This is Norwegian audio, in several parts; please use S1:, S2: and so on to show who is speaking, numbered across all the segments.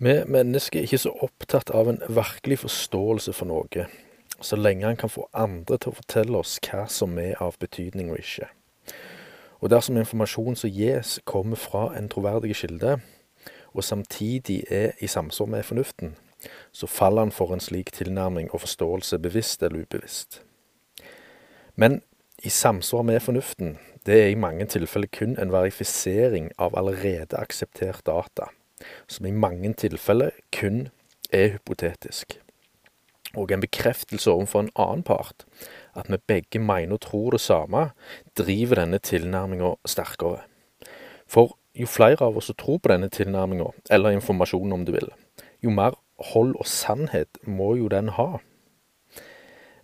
S1: Vi mennesker er ikke så opptatt av en virkelig forståelse for noe, så lenge en kan få andre til å fortelle oss hva som er av betydning og ikke. Og dersom informasjon som gis, kommer fra en troverdig kilde, og samtidig er i samsvar med fornuften, så faller han for en slik tilnærming og forståelse, bevisst eller ubevisst. Men i samsvar med fornuften, det er i mange tilfeller kun en verifisering av allerede akseptert data som i mange tilfeller kun er hypotetisk. Og en bekreftelse overfor en annen part, at vi begge mener og tror det samme, driver denne tilnærminga sterkere. For jo flere av oss som tror på denne tilnærminga, eller informasjonen om du vil, jo mer hold og sannhet må jo den ha.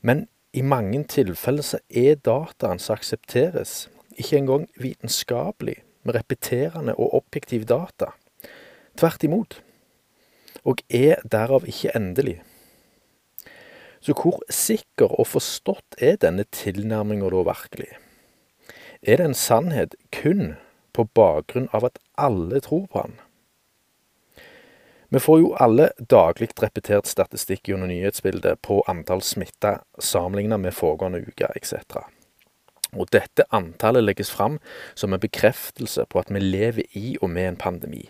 S1: Men i mange tilfeller så er dataen som aksepteres, ikke engang vitenskapelig, med repeterende og objektiv data. Tvert imot. Og er derav ikke endelig. Så hvor sikker og forstått er denne tilnærminga da virkelig? Er det en sannhet kun på bakgrunn av at alle tror på han? Vi får jo alle daglig repetert statistikk gjennom nyhetsbildet på antall smitta sammenlignet med foregående uke etc. Og dette antallet legges fram som en bekreftelse på at vi lever i og med en pandemi.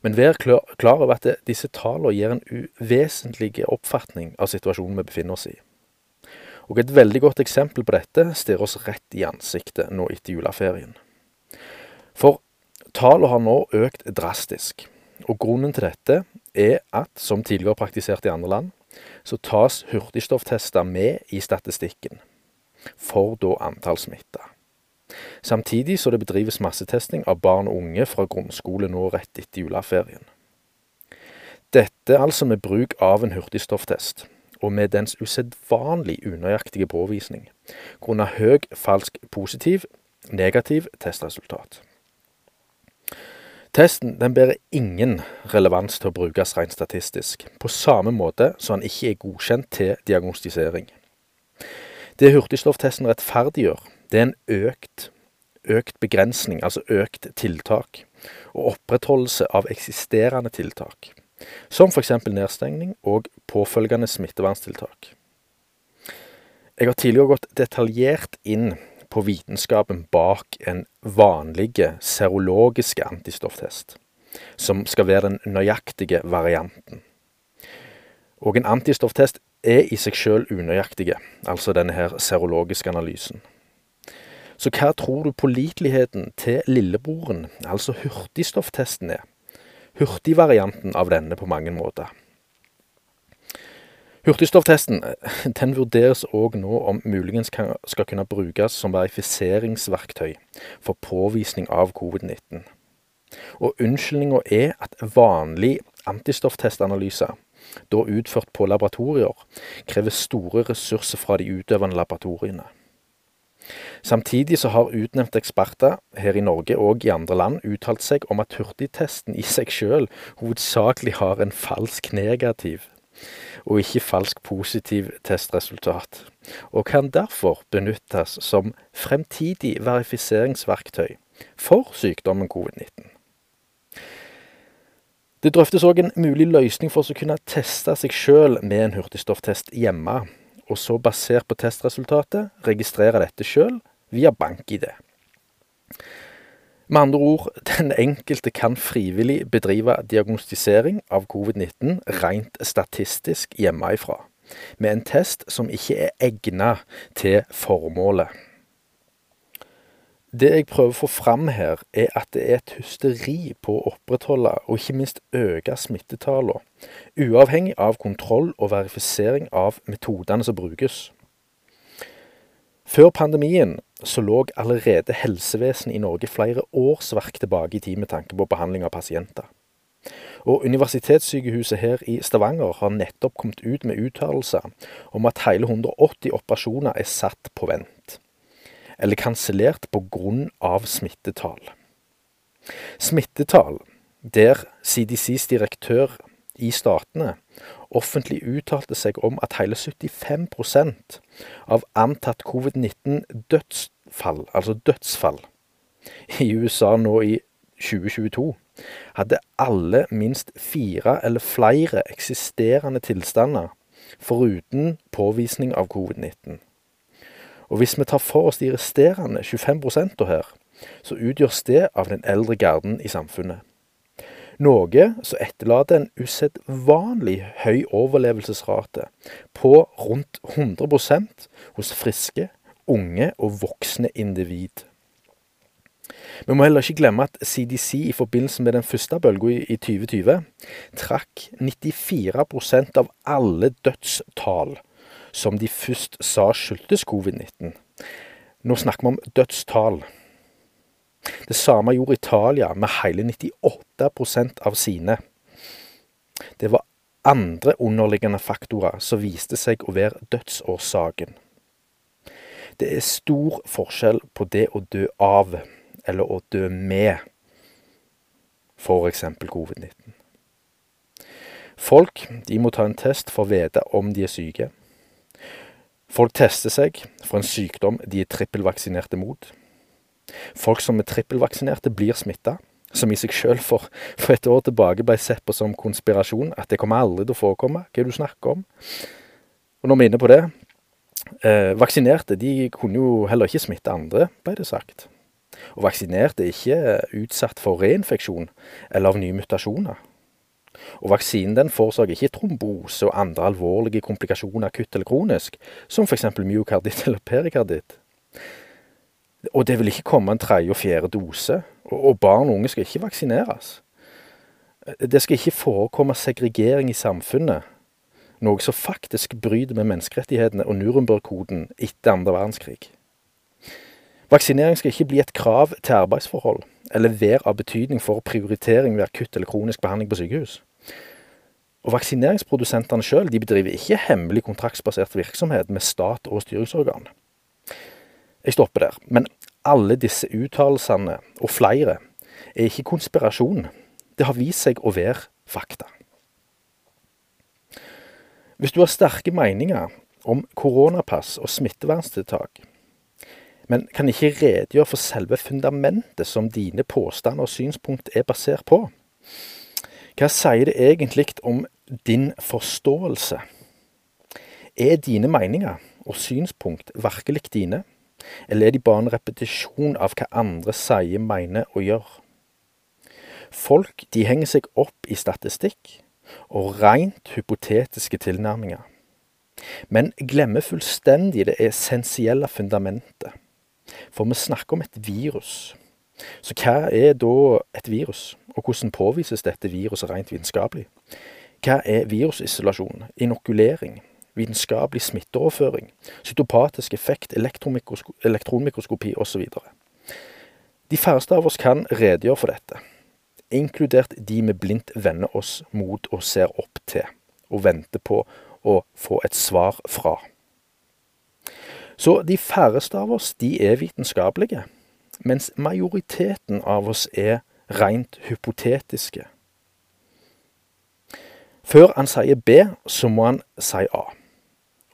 S1: Men vær klar over at disse tallene gir en uvesentlig oppfatning av situasjonen vi befinner oss i. Og et veldig godt eksempel på dette stirrer oss rett i ansiktet nå etter juleferien. For tallene har nå økt drastisk. Og grunnen til dette er at, som tidligere praktisert i andre land, så tas hurtigstofftester med i statistikken for da antall smitta. Samtidig så det bedrives massetesting av barn og unge fra grunnskole nå rett etter juleferien. Dette altså med bruk av en hurtigstofftest, og med dens usedvanlig unøyaktige påvisning, grunnet høy falsk positiv, negativ testresultat. Testen den bærer ingen relevans til å brukes rent statistisk, på samme måte som den ikke er godkjent til diagnostisering. Det hurtigstofftesten rettferdiggjør, det er en økt, økt begrensning, altså økt tiltak, og opprettholdelse av eksisterende tiltak, som f.eks. nedstengning og påfølgende smitteverntiltak. Jeg har tidligere gått detaljert inn på vitenskapen bak en vanlig serologiske antistofftest, som skal være den nøyaktige varianten. Og en antistofftest er i seg sjøl unøyaktige, altså denne her serologiske analysen. Så hva tror du påliteligheten til lillebroren, altså hurtigstofftesten, er? Hurtigvarianten av denne på mange måter. Hurtigstofftesten den vurderes òg nå om muligens kan, skal kunne brukes som verifiseringsverktøy for påvisning av covid-19. Og unnskyldninga er at vanlig antistofftestanalyse, da utført på laboratorier, krever store ressurser fra de utøvende laboratoriene. Samtidig så har utnevnte eksperter her i Norge og i andre land uttalt seg om at hurtigtesten i seg sjøl hovedsakelig har en falsk negativ, og ikke falsk positiv testresultat, og kan derfor benyttes som fremtidig verifiseringsverktøy for sykdommen covid-19. Det drøftes òg en mulig løsning for å kunne teste seg sjøl med en hurtigstofftest hjemme, og så basert på testresultatet registrere dette sjøl via BankID. Med andre ord, den enkelte kan frivillig bedrive diagnostisering av covid-19 rent statistisk hjemmefra, med en test som ikke er egnet til formålet. Det jeg prøver å få fram her, er at det er et hysteri på å opprettholde og ikke minst øke smittetallene, uavhengig av kontroll og verifisering av metodene som brukes. Før pandemien så lå allerede helsevesenet i Norge flere årsverk tilbake i tid med tanke på behandling av pasienter. Og Universitetssykehuset her i Stavanger har nettopp kommet ut med uttalelser om at hele 180 operasjoner er satt på vent eller kansellert pga. smittetall. Smittetall der CDCs direktør i statene offentlig uttalte seg om at hele 75% av antatt covid-19-dødsfall, altså dødsfall, i USA nå i 2022 hadde alle minst fire eller flere eksisterende tilstander foruten påvisning av covid-19. Og hvis vi tar for oss de resterende 25% her, så utgjøres det av den eldre garden i samfunnet. Noe som etterlater en usedvanlig høy overlevelsesrate på rundt 100% hos friske, unge og voksne individ. Vi må heller ikke glemme at CDC i forbindelse med den første bølga i 2020 trakk 94% av alle dødstall som de først sa skyldtes covid-19. Nå snakker vi om dødstall. Det samme gjorde Italia med hele 98% av sine. Det var andre underliggende faktorer som viste seg å være dødsårsaken. Det er stor forskjell på det å dø av eller å dø med f.eks. covid-19. Folk de må ta en test for å vite om de er syke. Folk tester seg for en sykdom de er trippelvaksinerte mot. Folk som er trippelvaksinerte, blir smitta, som i seg sjøl for, for, et år tilbake ble sett på som konspirasjon, at det kommer aldri til å forekomme. Hva er det du snakker om? Og når vi er inne på det eh, Vaksinerte de kunne jo heller ikke smitte andre, ble det sagt. Og vaksinerte er ikke utsatt for reinfeksjon eller av nye mutasjoner. Og vaksinen den forårsaker ikke trombose og andre alvorlige komplikasjoner akutt eller kronisk, som f.eks. myokarditt eller perikarditt. Og det vil ikke komme en tredje og fjerde dose, og barn og unge skal ikke vaksineres. Det skal ikke forekomme segregering i samfunnet, noe som faktisk bryter med menneskerettighetene og Nuremberg-koden etter andre verdenskrig. Vaksinering skal ikke bli et krav til arbeidsforhold, eller være av betydning for prioritering ved akutt eller kronisk behandling på sykehus. Og Vaksineringsprodusentene sjøl bedriver ikke hemmelig kontraktsbasert virksomhet med stat og styringsorgan. Jeg stopper der. Men alle disse uttalelsene, og flere, er ikke konspirasjon. Det har vist seg å være fakta. Hvis du har sterke meninger om koronapass og smitteverntiltak, men kan ikke redegjøre for selve fundamentet som dine påstander og synspunkt er basert på, hva sier det egentlig om din forståelse? Er dine meninger og synspunkt virkelig dine? Eller er de bare en repetisjon av hva andre sier, mener og gjør? Folk de henger seg opp i statistikk og rent hypotetiske tilnærminger, men glemmer fullstendig det essensielle fundamentet. For vi snakker om et virus. Så hva er da et virus, og hvordan påvises dette viruset rent vitenskapelig? Hva er virusisolasjon, inokulering, vitenskapelig smitteoverføring, cytopatisk effekt, elektronmikroskopi osv. De færreste av oss kan redegjøre for dette, inkludert de vi blindt vender oss mot og ser opp til, og venter på å få et svar fra. Så de færreste av oss, de er vitenskapelige, mens majoriteten av oss er rent hypotetiske. Før han sier B, så må han si A.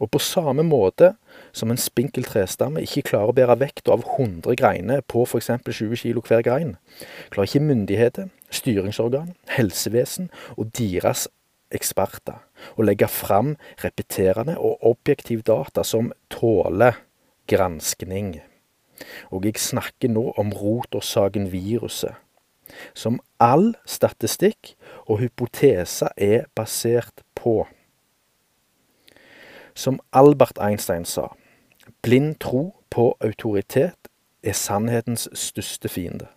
S1: Og på samme måte som en spinkel trestamme ikke klarer å bære vekta av 100 greiner på f.eks. 20 kilo hver grein, klarer ikke myndigheter, styringsorgan, helsevesen og deres eksperter å legge fram repeterende og objektiv data som tåler granskning. Og jeg snakker nå om rotårsaken-viruset, som all statistikk og hypoteser er basert på. Som Albert Einstein sa, blind tro på autoritet er sannhetens største fiende.